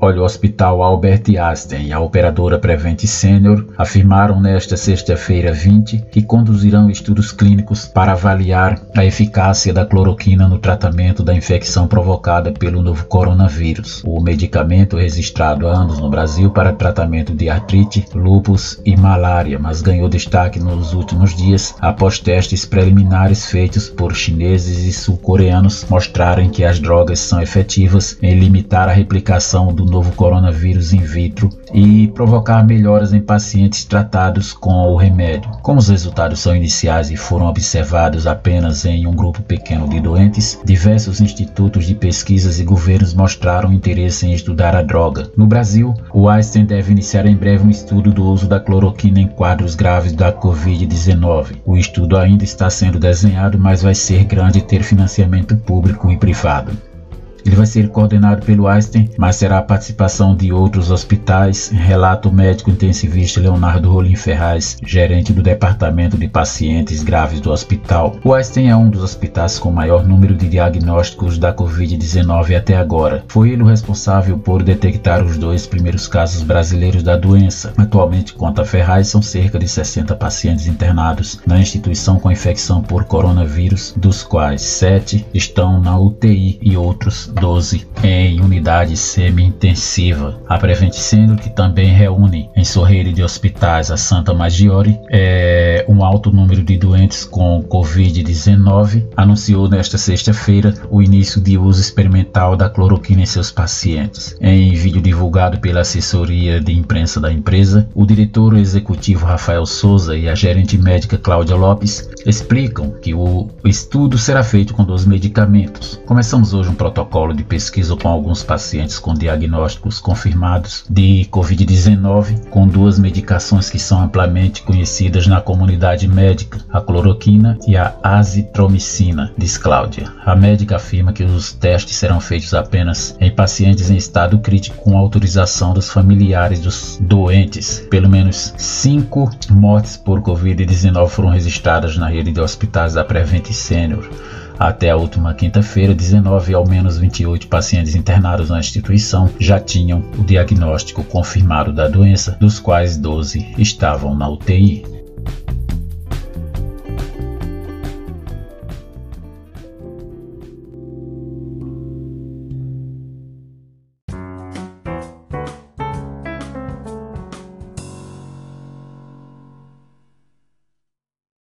Olha, o Hospital Albert Einstein e a operadora Prevent Senior afirmaram nesta sexta-feira 20 que conduzirão estudos clínicos para avaliar a eficácia da cloroquina no tratamento da infecção provocada pelo novo coronavírus. O medicamento registrado há anos no Brasil para tratamento de artrite, lúpus e malária, mas ganhou destaque nos últimos dias após testes preliminares feitos por chineses e sul-coreanos mostrarem que as drogas são efetivas em limitar a replicação do novo coronavírus in vitro e provocar melhoras em pacientes tratados com o remédio. Como os resultados são iniciais e foram observados apenas em um grupo pequeno de doentes, diversos institutos de pesquisas e governos mostraram interesse em estudar a droga. No Brasil, o Einstein deve iniciar em breve um estudo do uso da cloroquina em quadros graves da Covid-19. O estudo ainda está sendo desenhado, mas vai ser grande ter financiamento público e privado. Ele vai ser coordenado pelo Einstein, mas terá a participação de outros hospitais, relata o médico intensivista Leonardo Rolim Ferraz, gerente do Departamento de Pacientes Graves do hospital. O Einstein é um dos hospitais com maior número de diagnósticos da Covid-19 até agora. Foi ele o responsável por detectar os dois primeiros casos brasileiros da doença. Atualmente, conta Ferraz, são cerca de 60 pacientes internados na instituição com infecção por coronavírus, dos quais 7 estão na UTI e outros 12 em unidade semi-intensiva. A Prevent que também reúne em sua rede de hospitais a Santa Maggiore, é, um alto número de doentes com Covid-19, anunciou nesta sexta-feira o início de uso experimental da cloroquina em seus pacientes. Em vídeo divulgado pela assessoria de imprensa da empresa, o diretor executivo Rafael Souza e a gerente médica Cláudia Lopes explicam que o estudo será feito com dois medicamentos. Começamos hoje um protocolo protocolo de pesquisa com alguns pacientes com diagnósticos confirmados de Covid-19, com duas medicações que são amplamente conhecidas na comunidade médica, a cloroquina e a azitromicina, diz Cláudia. A médica afirma que os testes serão feitos apenas em pacientes em estado crítico com autorização dos familiares dos doentes. Pelo menos cinco mortes por Covid-19 foram registradas na rede de hospitais da Prevent Senior. Até a última quinta-feira, 19 ao menos 28 pacientes internados na instituição já tinham o diagnóstico confirmado da doença, dos quais 12 estavam na UTI.